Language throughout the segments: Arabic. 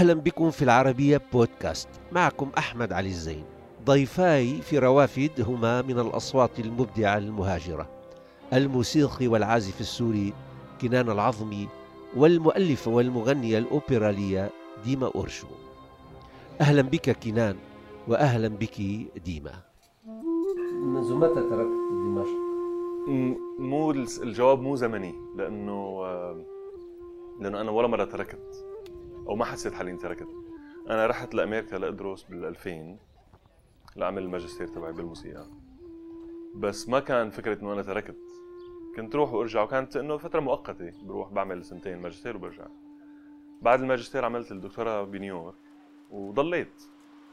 أهلا بكم في العربية بودكاست. معكم أحمد علي الزين. ضيفاي في روافد هما من الأصوات المبدعة المهاجرة. الموسيقي والعازف السوري كنان العظمي والمؤلفة والمغنية الأوبرالية ديما أورشو. أهلا بك كنان وأهلا بك ديما. منذ متى تركت دمشق؟ مو الجواب مو زمني لأنه لأنه أنا ولا مرة تركت. أو ما حسيت حالي تركت أنا رحت لأمريكا لأدرس بال 2000 لأعمل الماجستير تبعي بالموسيقى. بس ما كان فكرة إنه أنا تركت. كنت روح وأرجع وكانت إنه فترة مؤقتة. بروح بعمل سنتين ماجستير وبرجع. بعد الماجستير عملت الدكتوراه بنيويورك وضليت.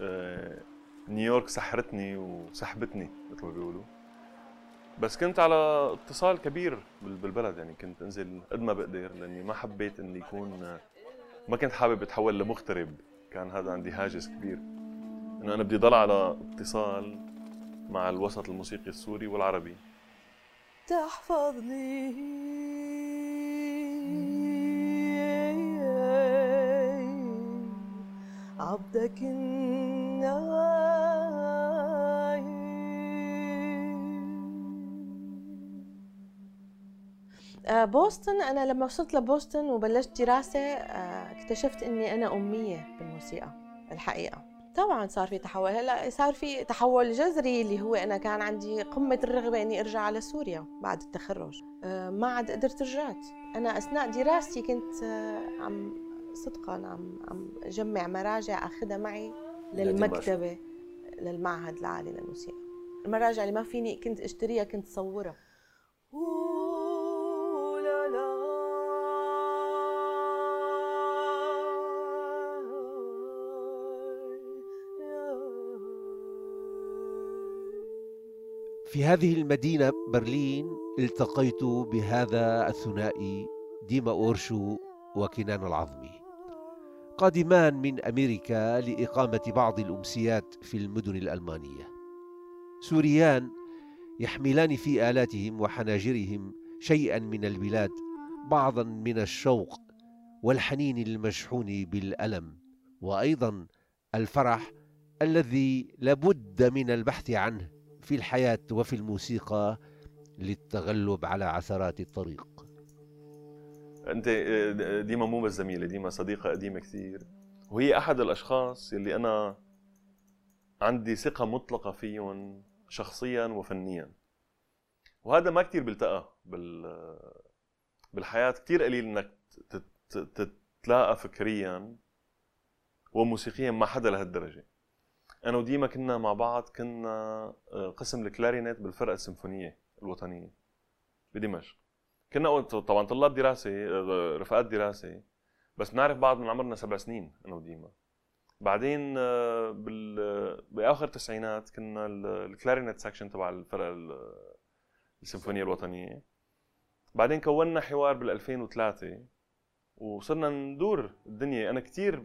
آه، نيويورك سحرتني وسحبتني مثل ما بيقولوا. بس كنت على اتصال كبير بالبلد يعني كنت أنزل قد ما بقدر لأني ما حبيت إني يكون ما كنت حابب أتحول لمغترب. كان هذا عندي هاجس كبير. إنه أنا بدي ضل على اتصال مع الوسط الموسيقي السوري والعربي. تحفظني. عبدك آه، بوسطن أنا لما وصلت لبوسطن وبلشت دراسة آه، اكتشفت إني أنا أمية بالموسيقى الحقيقة. طبعا صار في تحول هلأ صار في تحول جذري اللي هو أنا كان عندي قمة الرغبة إني أرجع على سوريا بعد التخرج. آه، ما عاد قدرت رجعت. أنا أثناء دراستي كنت عم صدقا عم عم اجمع مراجع أخذها معي للمكتبة للمعهد العالي للموسيقى. المراجع اللي ما فيني كنت أشتريها كنت صورها. في هذه المدينة برلين التقيت بهذا الثنائي ديما أورشو وكنان العظمي. قادمان من أمريكا لإقامة بعض الأمسيات في المدن الألمانية. سوريان يحملان في آلاتهم وحناجرهم شيئا من البلاد بعضا من الشوق والحنين المشحون بالألم وأيضا الفرح الذي لابد من البحث عنه. في الحياة وفي الموسيقى للتغلب على عثرات الطريق. أنت ديما مو بس زميلة ديما صديقة قديمة كثير. وهي أحد الأشخاص اللي أنا عندي ثقة مطلقة فيهم شخصيا وفنيا. وهذا ما كثير بيلتقى بال بالحياة. كثير قليل إنك تتلاقى فكريا وموسيقيا مع حدا لهالدرجة. أنا وديما كنا مع بعض كنا آه، قسم الكلارينيت بالفرقة السيمفونية الوطنية بدمشق. كنا طبعا طلاب دراسة آه، رفقات دراسة بس بنعرف بعض من عمرنا سبع سنين أنا وديما. بعدين آه، بال بآخر التسعينات كنا ال clarinet section تبع الفرقة السيمفونية الوطنية. بعدين كونا حوار بال 2003 وصرنا ندور الدنيا. أنا كثير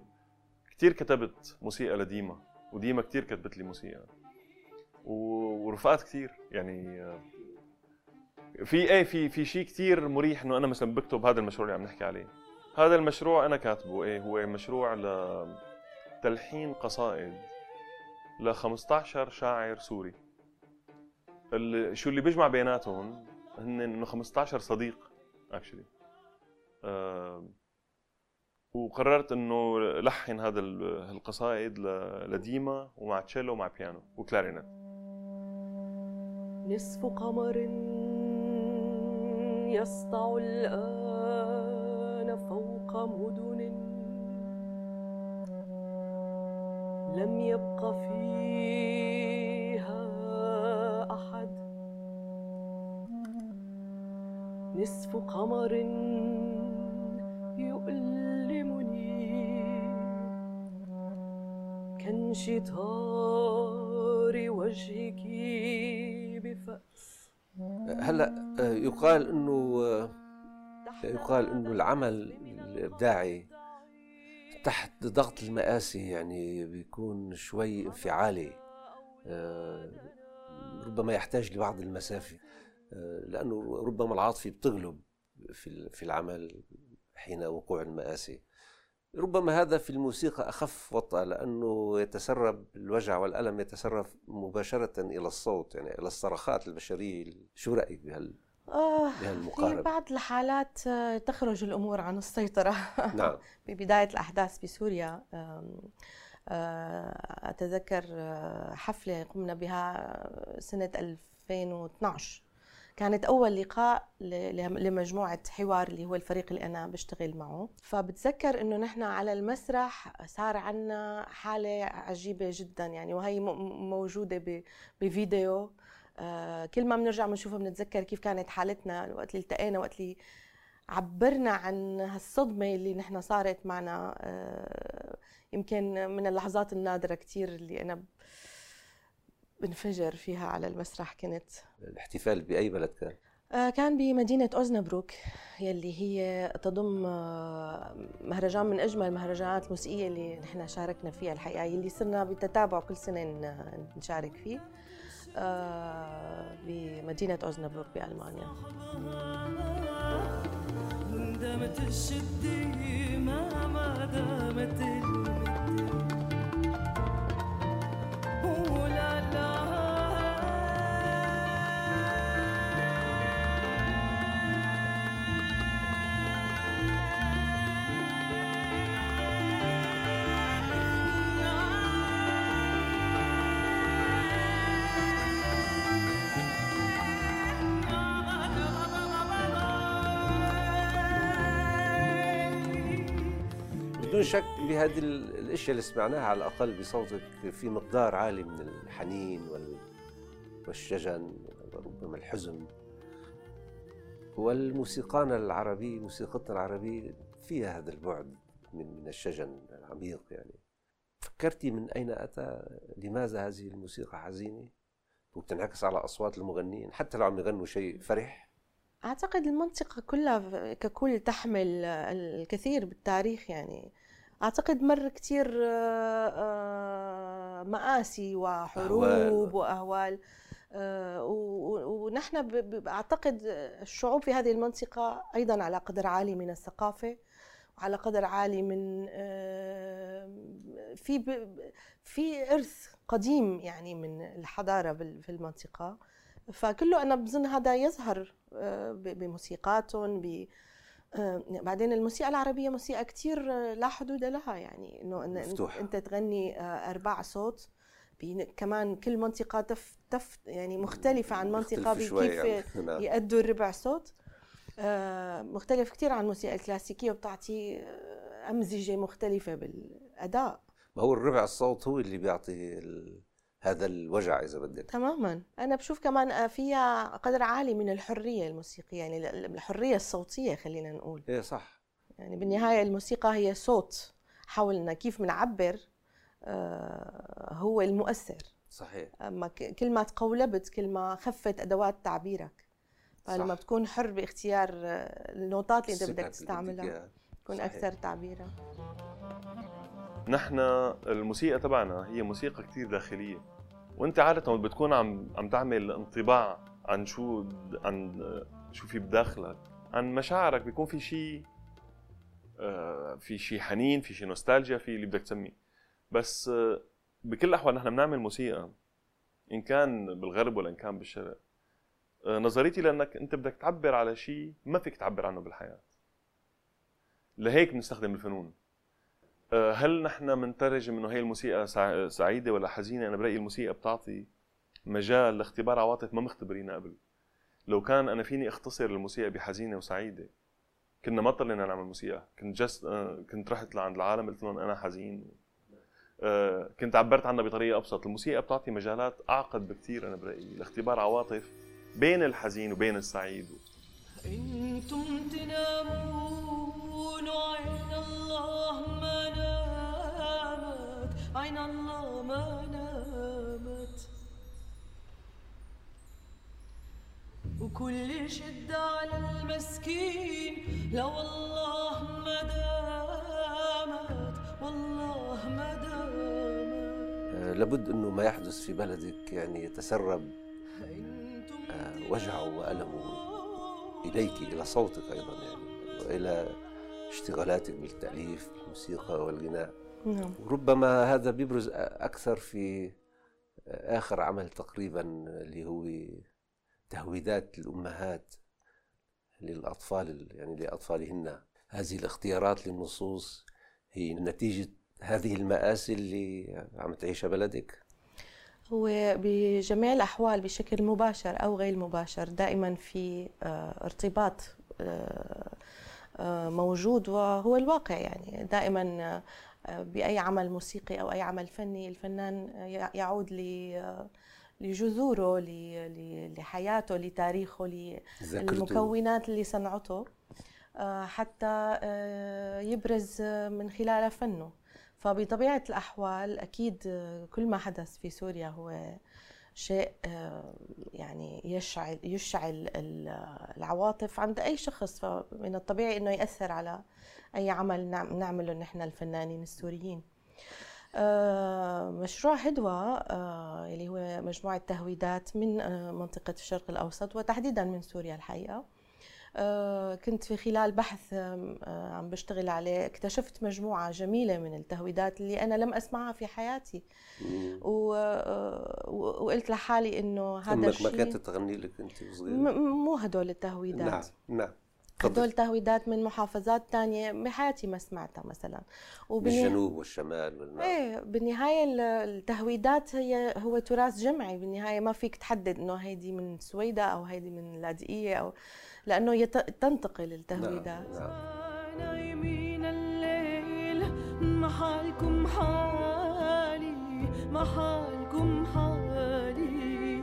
كثير كتبت موسيقى لديما. وديما كثير كتبت لي موسيقى ورفقات كثير يعني في إيه في في شيء كثير مريح إنه أنا مثلا بكتب هذا المشروع اللي عم نحكي عليه. هذا المشروع أنا كاتبه إيه هو مشروع لتلحين قصائد ل 15 شاعر سوري. اللي شو اللي بيجمع بيناتهم هن إنه 15 صديق actually آه وقررت إنه لحن هذا القصائد لديما ومع تشيلو ومع بيانو وكلارينت نصف قمر يسطع الآن فوق مدن. لم يبق فيها أحد. نصف قمر انشطار وجهك بفأس. هلا آه، يقال إنه آه، يقال إنه العمل الإبداعي تحت ضغط المآسي يعني بيكون شوي انفعالي آه، ربما يحتاج لبعض المسافة لأنه ربما العاطفة بتغلب في العمل حين وقوع المآسي. ربما هذا في الموسيقى أخف وطأة لأنه يتسرب الوجع والألم يتسرب مباشرة إلى الصوت يعني إلى الصرخات البشرية شو رأيك بهال آه في بعض الحالات آه، تخرج الأمور عن السيطرة. نعم. ببداية الأحداث بسوريا آه، أتذكر حفلة قمنا بها سنة 2012 كانت أول لقاء لمجموعة حوار اللي هو الفريق اللي أنا بشتغل معه. فبتذكر إنه نحن على المسرح صار عنا حالة عجيبة جدا يعني وهي موجودة بفيديو. آه، كل ما بنرجع بنشوفها بنتذكر كيف كانت حالتنا وقت اللي التقينا وقت اللي عبرنا عن هالصدمة اللي نحن صارت معنا. آه، يمكن من اللحظات النادرة كتير اللي أنا بنفجر فيها على المسرح كنت الاحتفال بأي بلد كان؟ آه، كان بمدينة أوزنبروك يلي هي تضم مهرجان من أجمل المهرجانات الموسيقية اللي نحن شاركنا فيها الحقيقة يلي صرنا بتتابع كل سنة نشارك فيه آه، بمدينة أوزنبروك بألمانيا دامت الشدة ما دامت بدون شك بهذه الأشياء اللي سمعناها على الأقل بصوتك في مقدار عالي من الحنين والشجن وربما الحزن. والموسيقانا العربي موسيقتنا العربية فيها هذا البعد من الشجن العميق يعني. فكرتي من أين أتى؟ لماذا هذه الموسيقى حزينة؟ وبتنعكس على أصوات المغنيين حتى لو عم يغنوا شيء فرح. أعتقد المنطقة كلها ككل تحمل الكثير بالتاريخ يعني. أعتقد مر كثير آه، آه، مآسي وحروب أهوال. وأهوال. آه، ونحن أعتقد الشعوب في هذه المنطقة أيضا على قدر عالي من الثقافة وعلى قدر عالي من في في إرث قديم يعني من الحضارة في المنطقة. فكله أنا بظن هذا يظهر بموسيقاتهم آه، بعدين الموسيقى العربية موسيقى كتير آه، لا حدود لها يعني إنه مفتوح. أنت تغني آه، ارباع صوت كمان كل منطقة تف تف يعني مختلفة عن منطقة بكيف يعني. نعم. يأدوا الربع صوت مختلف كتير عن الموسيقى الكلاسيكية وبتعطي أمزجة مختلفة بالأداء ما هو الربع الصوت هو اللي بيعطي هذا الوجع إذا بدك. تماما. أنا بشوف كمان فيها قدر عالي من الحرية الموسيقية يعني الحرية الصوتية خلينا نقول. إيه صح. يعني بالنهاية الموسيقى هي صوت حاولنا كيف بنعبر آه، هو المؤثر. صحيح. أما كل ما تقولبت كل ما خفت أدوات تعبيرك. فلما بتكون حر باختيار آه، النوتات اللي انت بدك تستعملها تكون أكثر تعبيرا. نحن الموسيقى تبعنا هي موسيقى كثير داخلية. وانت عادة بتكون عم عم تعمل انطباع عن شو عن شو في بداخلك عن مشاعرك بيكون في شيء آه، في شيء حنين في شيء نوستالجيا في اللي بدك تسميه. بس آه، بكل الأحوال نحن بنعمل موسيقى إن كان بالغرب ولا إن كان بالشرق. آه، نظريتي لأنك أنت بدك تعبر على شيء ما فيك تعبر عنه بالحياة. لهيك بنستخدم الفنون. هل نحن بنترجم إنه هي الموسيقى سعيدة ولا حزينة؟ أنا برأيي الموسيقى بتعطي مجال لاختبار عواطف ما مختبرينها قبل. لو كان أنا فيني أختصر الموسيقى بحزينة وسعيدة كنا ما اضطرينا نعمل موسيقى، كنت جست آه، كنت رحت لعند العالم قلت لهم أنا حزين آه، كنت عبرت عنها بطريقة أبسط، الموسيقى بتعطي مجالات أعقد بكثير أنا برأيي لاختبار عواطف بين الحزين وبين السعيد أنتم تنامون عين الله ما نامت. وكل شدة على المسكين لو الله ما دامت والله ما دامت. آه، لابد إنه ما يحدث في بلدك يعني يتسرب آه، وجعه وألمه إليك إلى صوتك أيضا يعني وإلى اشتغالاتك بالتأليف بالموسيقى والغناء. نعم. وربما هذا بيبرز أكثر في آخر عمل تقريبا اللي هو تهويدات الأمهات للأطفال يعني لأطفالهن. هذه الاختيارات للنصوص هي نتيجة هذه المآسي اللي عم تعيشها بلدك هو بجميع الأحوال بشكل مباشر أو غير مباشر دائما في آه، ارتباط آه، آه، موجود وهو الواقع يعني. دائما بأي عمل موسيقي أو أي عمل فني الفنان يعود لجذوره لحياته لتاريخه للمكونات اللي صنعته حتى يبرز من خلالها فنه. فبطبيعة الأحوال أكيد كل ما حدث في سوريا هو شيء يعني يشعل يشعل العواطف عند أي شخص. فمن الطبيعي أنه يأثر على أي عمل نعمله نحن الفنانين السوريين. مشروع هدوة اللي هو مجموعة تهويدات من منطقة الشرق الأوسط وتحديدا من سوريا الحقيقة. آه، كنت في خلال بحث آه، عم بشتغل عليه اكتشفت مجموعة جميلة من التهويدات اللي أنا لم أسمعها في حياتي. و... آه، وقلت لحالي إنه هذا الشيء ما كانت تغني لك أنت صغيرة؟ مو هدول التهويدات. نعم نعم. هدول تهويدات من محافظات تانية بحياتي ما سمعتها مثلا. وبالنهاية بالجنوب والشمال والنار إيه بالنهاية التهويدات هي هو تراث جمعي. بالنهاية ما فيك تحدد إنه هيدي من سويدة أو هيدي من اللاذقية أو لأنه يت... تنتقل التهويدات. نعم. نعم. نايمين الليل محالكم حالي محالكم حالي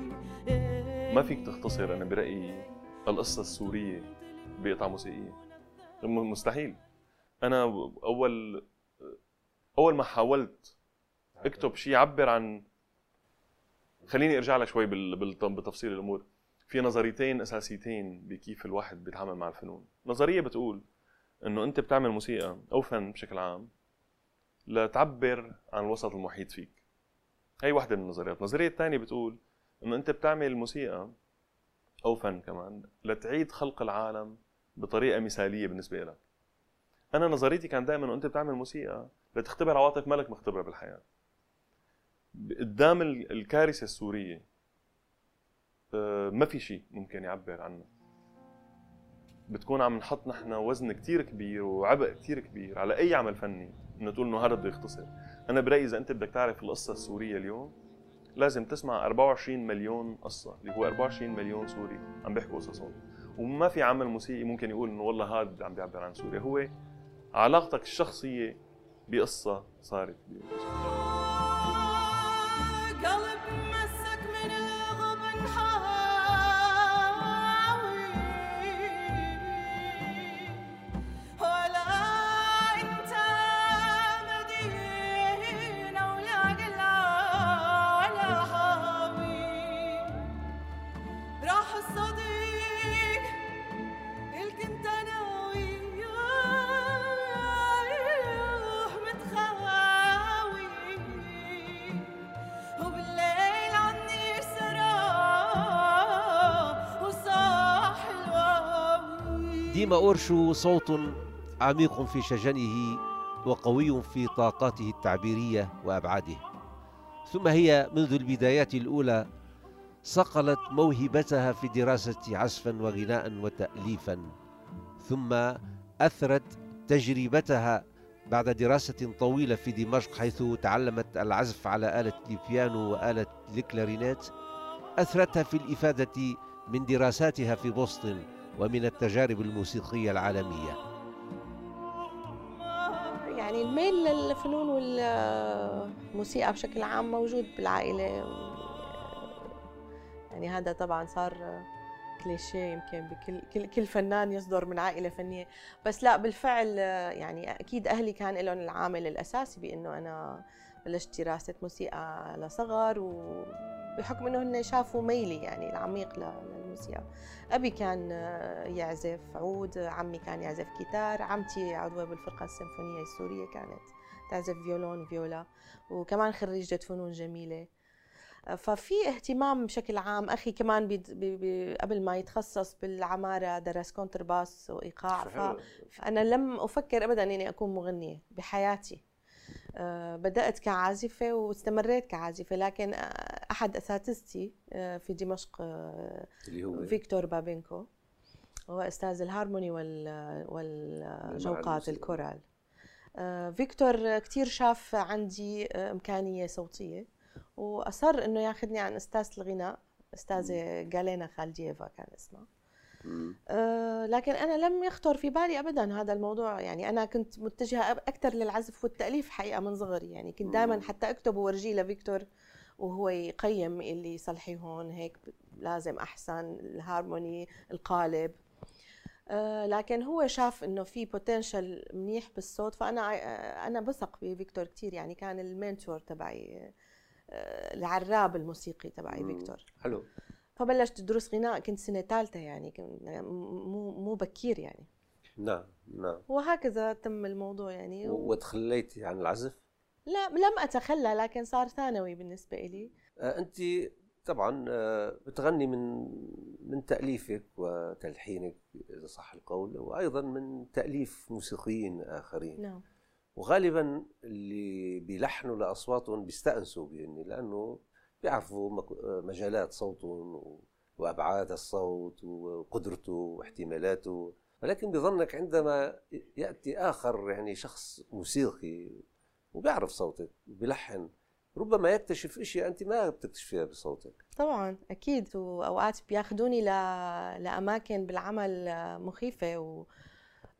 ما فيك تختصر أنا برأيي القصة السورية بقطعه موسيقيه مستحيل. أنا أول أول ما حاولت أكتب شيء يعبر عن خليني أرجع لك شوي بتفصيل الأمور. في نظريتين أساسيتين بكيف الواحد بيتعامل مع الفنون. نظرية بتقول إنه أنت بتعمل موسيقى أو فن بشكل عام لتعبر عن الوسط المحيط فيك. هي واحدة من النظريات. النظرية الثانية بتقول إنه أنت بتعمل موسيقى أو فن كمان لتعيد خلق العالم بطريقة مثالية بالنسبة لك أنا نظريتي كان دائما انه أنت بتعمل موسيقى لتختبر عواطف مالك مختبرها بالحياة. قدام الكارثة السورية آه، ما في شيء ممكن يعبر عنه. بتكون عم نحط نحن وزن كتير كبير وعبء كتير كبير على أي عمل فني. إنه تقول إنه هذا بده يختصر. أنا برأيي إذا أنت بدك تعرف القصة السورية اليوم لازم تسمع 24 مليون قصة اللي هو 24 مليون سوري عم بيحكوا قصصهم. وما في عمل موسيقي ممكن يقول إنه والله هذا عم بيعبر عن سوريا. هو علاقتك الشخصية بقصة صارت بسوريا ديما أورشو صوت عميق في شجنه وقوي في طاقاته التعبيرية وأبعاده. ثم هي منذ البدايات الأولى صقلت موهبتها في دراسة عزفا وغناء وتأليفا. ثم أثرت تجربتها بعد دراسة طويلة في دمشق حيث تعلمت العزف على آلة البيانو وآلة الكلارينيت. أثرتها في الإفادة من دراساتها في بوسطن. ومن التجارب الموسيقية العالمية. يعني الميل للفنون والموسيقى بشكل عام موجود بالعائلة يعني هذا طبعا صار كليشيه يمكن بكل كل كل فنان يصدر من عائلة فنية. بس لا بالفعل يعني أكيد أهلي كان لهم العامل الأساسي بإنه أنا بلشت دراسة موسيقى لصغر وبحكم إنه هن شافوا ميلي يعني العميق للموسيقى أبي كان آه، يعزف عود عمي كان يعزف جيتار عمتي عضوة بالفرقة السيمفونية السورية كانت تعزف violon فيولا وكمان خريجة فنون جميلة. ففي اهتمام بشكل عام أخي كمان بي بي قبل ما يتخصص بالعمارة درس كونترباس وإيقاع. فأنا لم أفكر ابدا إني أكون مغنية بحياتي. أه بدأت كعازفة واستمريت كعازفة لكن أحد أساتذتي أه في دمشق أه اللي هو فيكتور بابينكو هو أستاذ الهارموني والجوقات الكورال. فيكتور كثير شاف عندي إمكانية صوتية وأصر إنه ياخذني عن استاذه الغناء أستاذة جالينا خالدييفا كان اسمها. أه لكن أنا لم يخطر في بالي ابدا هذا الموضوع. يعني أنا كنت متجهة أكثر للعزف والتأليف حقيقة من صغري. يعني كنت دائما حتى أكتب وورجيه لفيكتور وهو يقيم اللي صلحي هون هيك لازم أحسن الهارموني القالب. أه لكن هو شاف إنه في potential منيح بالصوت. فأنا آه، أنا بثق بفيكتور كثير يعني كان ال mentor تبعي العراب الموسيقي تبعي فيكتور. حلو. فبلشت ادرس غناء كنت سنة ثالثه يعني مو مو بكير يعني. نعم نعم. وهكذا تم الموضوع يعني. و... وتخليتي عن العزف؟ لا لم أتخلى لكن صار ثانوي بالنسبة لي آه أنت طبعا آه بتغني من من تأليفك وتلحينك إذا صح القول وأيضا من تأليف موسيقيين آخرين. نعم. وغالبا اللي بيلحنوا لأصواتهم بيستأنسوا بإني لأنه بيعرفوا مجالات صوتهم وأبعاد الصوت وقدرته واحتمالاته. ولكن بظنك عندما يأتي آخر يعني شخص موسيقي وبيعرف صوتك وبيلحن ربما يكتشف إشياء أنت ما بتكتشفيها بصوتك. طبعا أكيد. وأوقات بياخذوني ل... لأماكن بالعمل مخيفة و...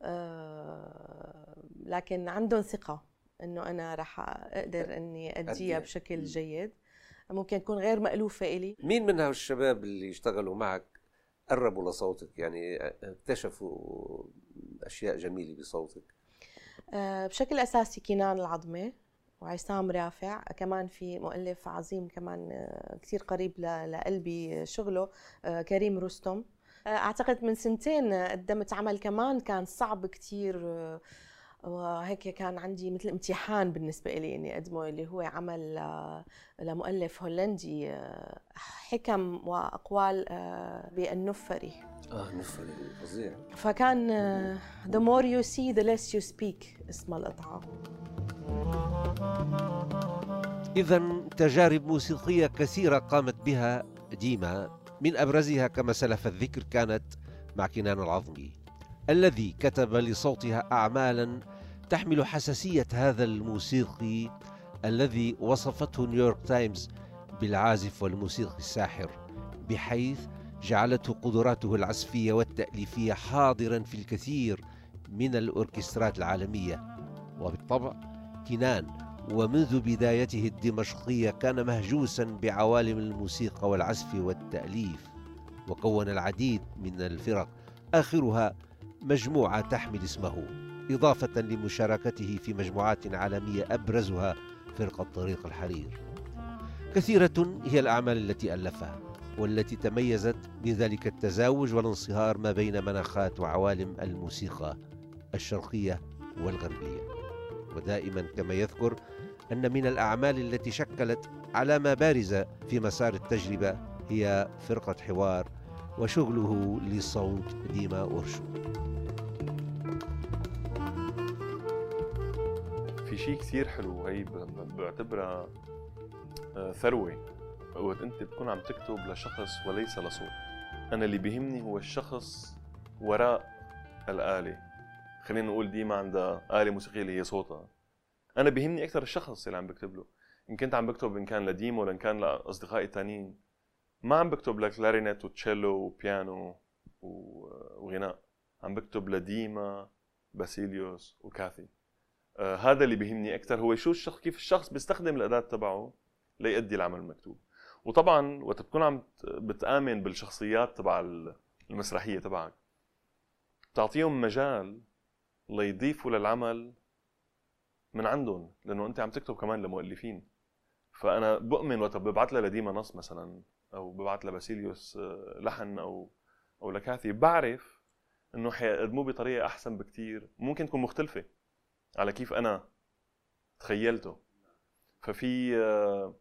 آه، لكن عندهم ثقة إنه أنا رح أقدر إني أديها بشكل جيد. ممكن تكون غير مألوفة إلي. مين من هالشباب اللي اشتغلوا معك قربوا لصوتك؟ يعني اكتشفوا أشياء جميلة بصوتك. آه، بشكل أساسي كنان العظمه وعصام رافع. كمان في مؤلف عظيم كمان آه، كثير قريب لقلبي شغله كريم رستم. أعتقد من سنتين قدمت عمل كمان كان صعب كثير وهيك كان عندي مثل امتحان بالنسبة لي إني أقدمه اللي هو عمل لمؤلف هولندي حكم وأقوال بالنفري. آه نفري فظيع فكان The more you see the less you speak اسم القطعة إذا تجارب موسيقية كثيرة قامت بها ديما من أبرزها كما سلف الذكر كانت مع كنان العظمي. الذي كتب لصوتها أعمالا تحمل حساسية هذا الموسيقي الذي وصفته نيويورك تايمز بالعازف والموسيقي الساحر بحيث جعلته قدراته العزفية والتأليفية حاضرا في الكثير من الأوركسترات العالمية. وبالطبع كنان ومنذ بدايته الدمشقية كان مهجوسا بعوالم الموسيقى والعزف والتأليف وكون العديد من الفرق آخرها مجموعة تحمل اسمه إضافة لمشاركته في مجموعات عالمية أبرزها فرقة طريق الحرير. كثيرة هي الأعمال التي ألفها والتي تميزت بذلك التزاوج والانصهار ما بين مناخات وعوالم الموسيقى الشرقية والغربية. ودائما كما يذكر أن من الأعمال التي شكلت علامة بارزة في مسار التجربة هي فرقة حوار وشغله لصوت ديما أورشو. في شيء كثير حلو هي بعتبرها آه، ثروة. وقت أنت بتكون عم تكتب لشخص وليس لصوت. أنا اللي بيهمني هو الشخص وراء الآلة. خلينا نقول ديما عندها آلة موسيقية اللي هي صوتها. أنا بيهمني أكثر الشخص اللي عم بكتب له. إن كنت عم بكتب إن كان لديم ولا إن كان لأصدقائي الثانيين ما عم بكتب لكلارينيت وتشيلو وبيانو وغناء. عم بكتب لديما باسيليوس وكاثي. آه هذا اللي بيهمني أكثر هو شو الشخص كيف الشخص بيستخدم الأداة تبعه ليؤدي العمل المكتوب. وطبعا وقت بتكون عم بتآمن بالشخصيات تبع المسرحية تبعك بتعطيهم مجال ليضيفوا للعمل من عندهم لأنه أنت عم تكتب كمان لمؤلفين. فأنا بؤمن وقت ببعث لها لديما نص مثلا. أو ببعث لباسيليوس آه، لحن أو أو لكاثي بعرف إنه حيقدموه بطريقة أحسن بكتير. ممكن تكون مختلفة على كيف أنا تخيلته. ففي آه،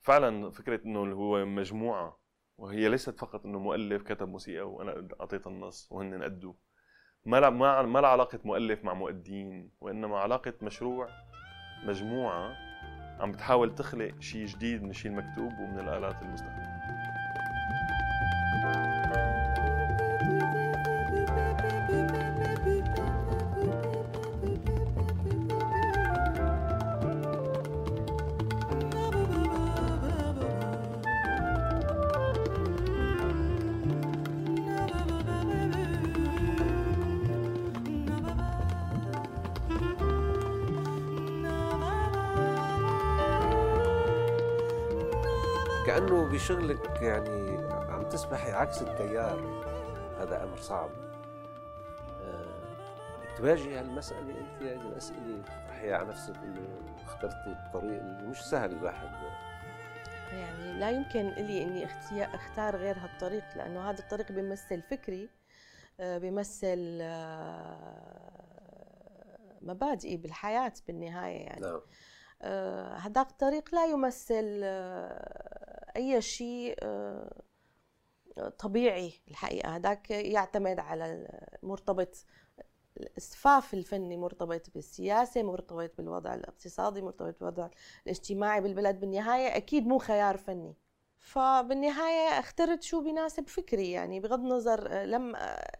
فعلا فكرة إنه هو مجموعة وهي ليست فقط إنه مؤلف كتب موسيقى وأنا أعطيت النص وهن أدوا. ما ما ما علاقة مؤلف مع مؤدين وإنما علاقة مشروع مجموعة عم بتحاول تخلق شيء جديد من الشيء المكتوب ومن الآلات المستخدمة. كأنه بشغلك يعني عم تسبحي عكس التيار. هذا أمر صعب. أه تواجهي هالمسألة أنت هذه الأسئلة تطرحيها على نفسك إنه اخترتي الطريق اللي مش سهل الواحد. يعني لا يمكن لي إني أختار غير هالطريق لأنه هذا الطريق بيمثل فكري آه، بيمثل آه، مبادئي بالحياة بالنهاية يعني. نعم. هذاك آه، الطريق لا يمثل أي شيء آه، طبيعي الحقيقة. هذاك يعتمد على مرتبط الاسفاف الفني مرتبط بالسياسة مرتبط بالوضع الاقتصادي مرتبط بالوضع الاجتماعي بالبلد. بالنهاية أكيد مو خيار فني. فبالنهاية أخترت شو بيناسب فكري. يعني بغض النظر آه، لم آه،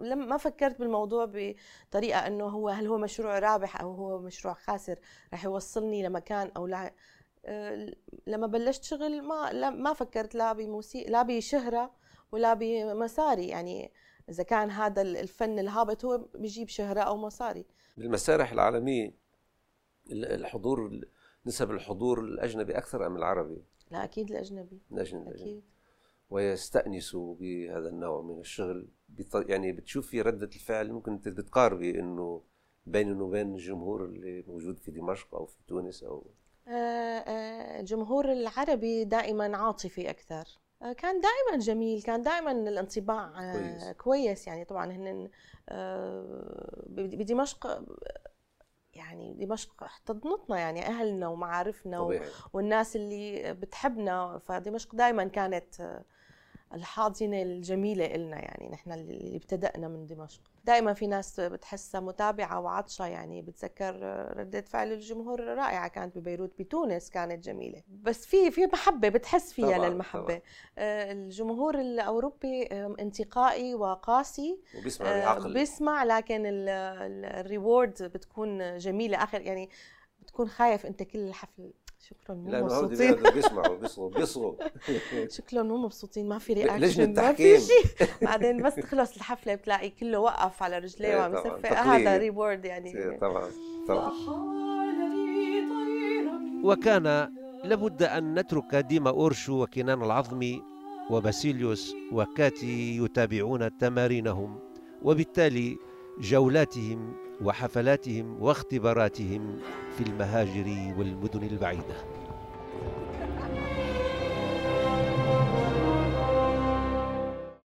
لم ما فكرت بالموضوع بطريقة إنه هو هل هو مشروع رابح أو هو مشروع خاسر رح يوصلني لمكان أو لا. لما بلشت شغل ما ما فكرت لا بموسيقى لا بشهرة ولا بمصاري يعني إذا كان هذا الفن الهابط هو بيجيب شهرة أو مصاري بالمسارح العالمية الحضور نسب الحضور الأجنبي أكثر أم العربي؟ لا أكيد الأجنبي. الأجنبي أكيد. ويستأنسوا بهذا النوع من الشغل. يعني بتشوفي ردة الفعل ممكن بتقاربي إنه بينه وبين الجمهور اللي موجود في دمشق أو في تونس أو الجمهور العربي دائما عاطفي أكثر. آه، كان دائما جميل كان دائما الانطباع آه، كويس, كويس. يعني طبعا هن آه، بدمشق يعني دمشق احتضنتنا يعني أهلنا ومعارفنا والناس اللي بتحبنا. فدمشق دائما كانت الحاضنة الجميلة إلنا يعني نحن اللي ابتدأنا من دمشق. دائما في ناس بتحسها متابعة وعطشة يعني بتذكر ردة فعل الجمهور رائعة كانت ببيروت بتونس كانت جميلة. بس في في محبة بتحس فيها طبعًا للمحبة. طبعًا. آه، الجمهور الأوروبي انتقائي وقاسي وبيسمع بعقل بيسمع لكن ال reward بتكون جميلة. آخر يعني بتكون خايف أنت كل الحفل شكلهم مو مبسوطين. بيسمعوا بيصغوا بيصغوا شكلهم مو مبسوطين ما في reaction ما في شيء. بعدين بس تخلص الحفلة بتلاقي كله وقف على رجليه إيه، وعم يصفق هذا reward يعني. إيه، طبعا طبعا. وكان لابد أن نترك ديما أورشو وكنان العظمي وباسيليوس وكاتي يتابعون تمارينهم وبالتالي جولاتهم وحفلاتهم واختباراتهم في المهاجر والمدن البعيدة.